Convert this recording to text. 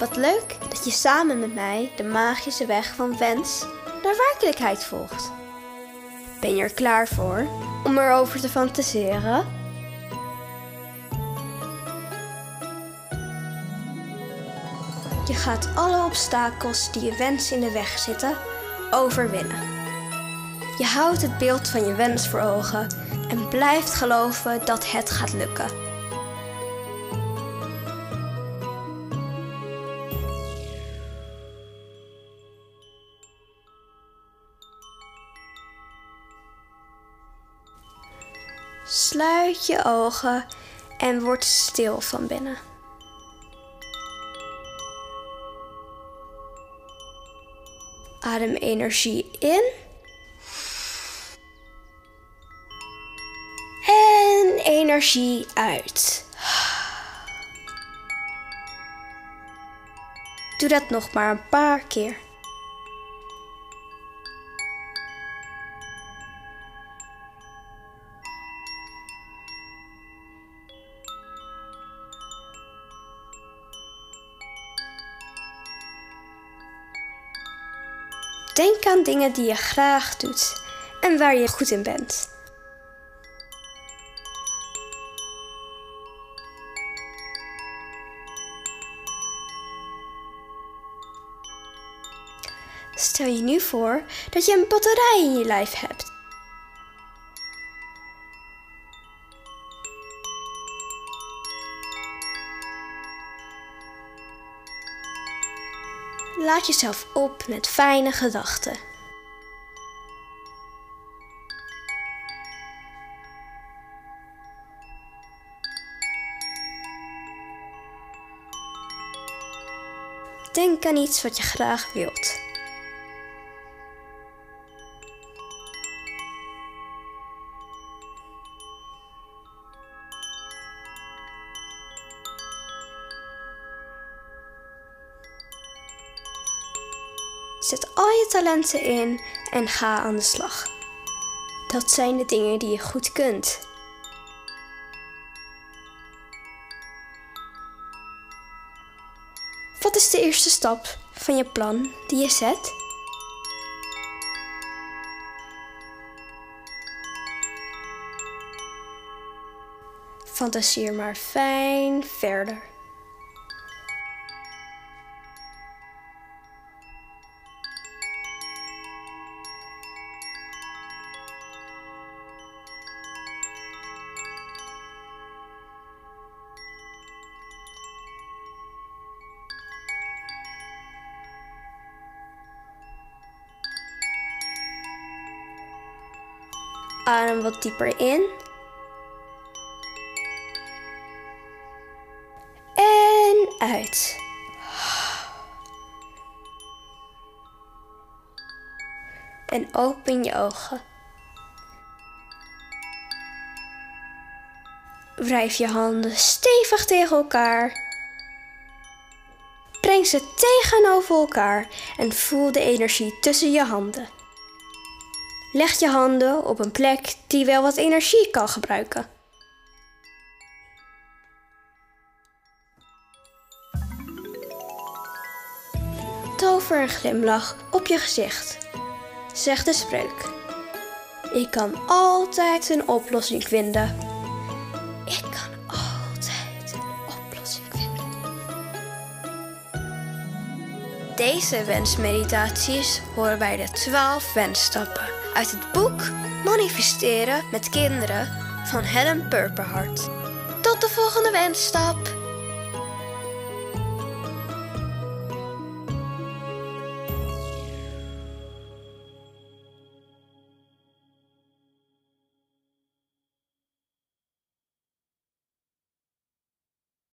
Wat leuk dat je samen met mij de magische weg van wens naar werkelijkheid volgt. Ben je er klaar voor om erover te fantaseren? Je gaat alle obstakels die je wens in de weg zitten overwinnen. Je houdt het beeld van je wens voor ogen en blijft geloven dat het gaat lukken. Sluit je ogen en word stil van binnen. Adem energie in. En energie uit. Doe dat nog maar een paar keer. Denk aan dingen die je graag doet en waar je goed in bent. Stel je nu voor dat je een batterij in je lijf hebt. Laat jezelf op met fijne gedachten. Denk aan iets wat je graag wilt. Zet al je talenten in en ga aan de slag. Dat zijn de dingen die je goed kunt. Wat is de eerste stap van je plan die je zet? Fantaseer maar fijn verder. Adem wat dieper in. En uit. En open je ogen. Wrijf je handen stevig tegen elkaar. Breng ze tegenover elkaar en voel de energie tussen je handen. Leg je handen op een plek die wel wat energie kan gebruiken. Tover een glimlach op je gezicht. Zeg de spreuk. Ik kan altijd een oplossing vinden. Ik kan altijd een oplossing vinden. Deze wensmeditaties horen bij de 12 wensstappen uit het boek Manifesteren met kinderen van Helen Purperhart. Tot de volgende wensstap!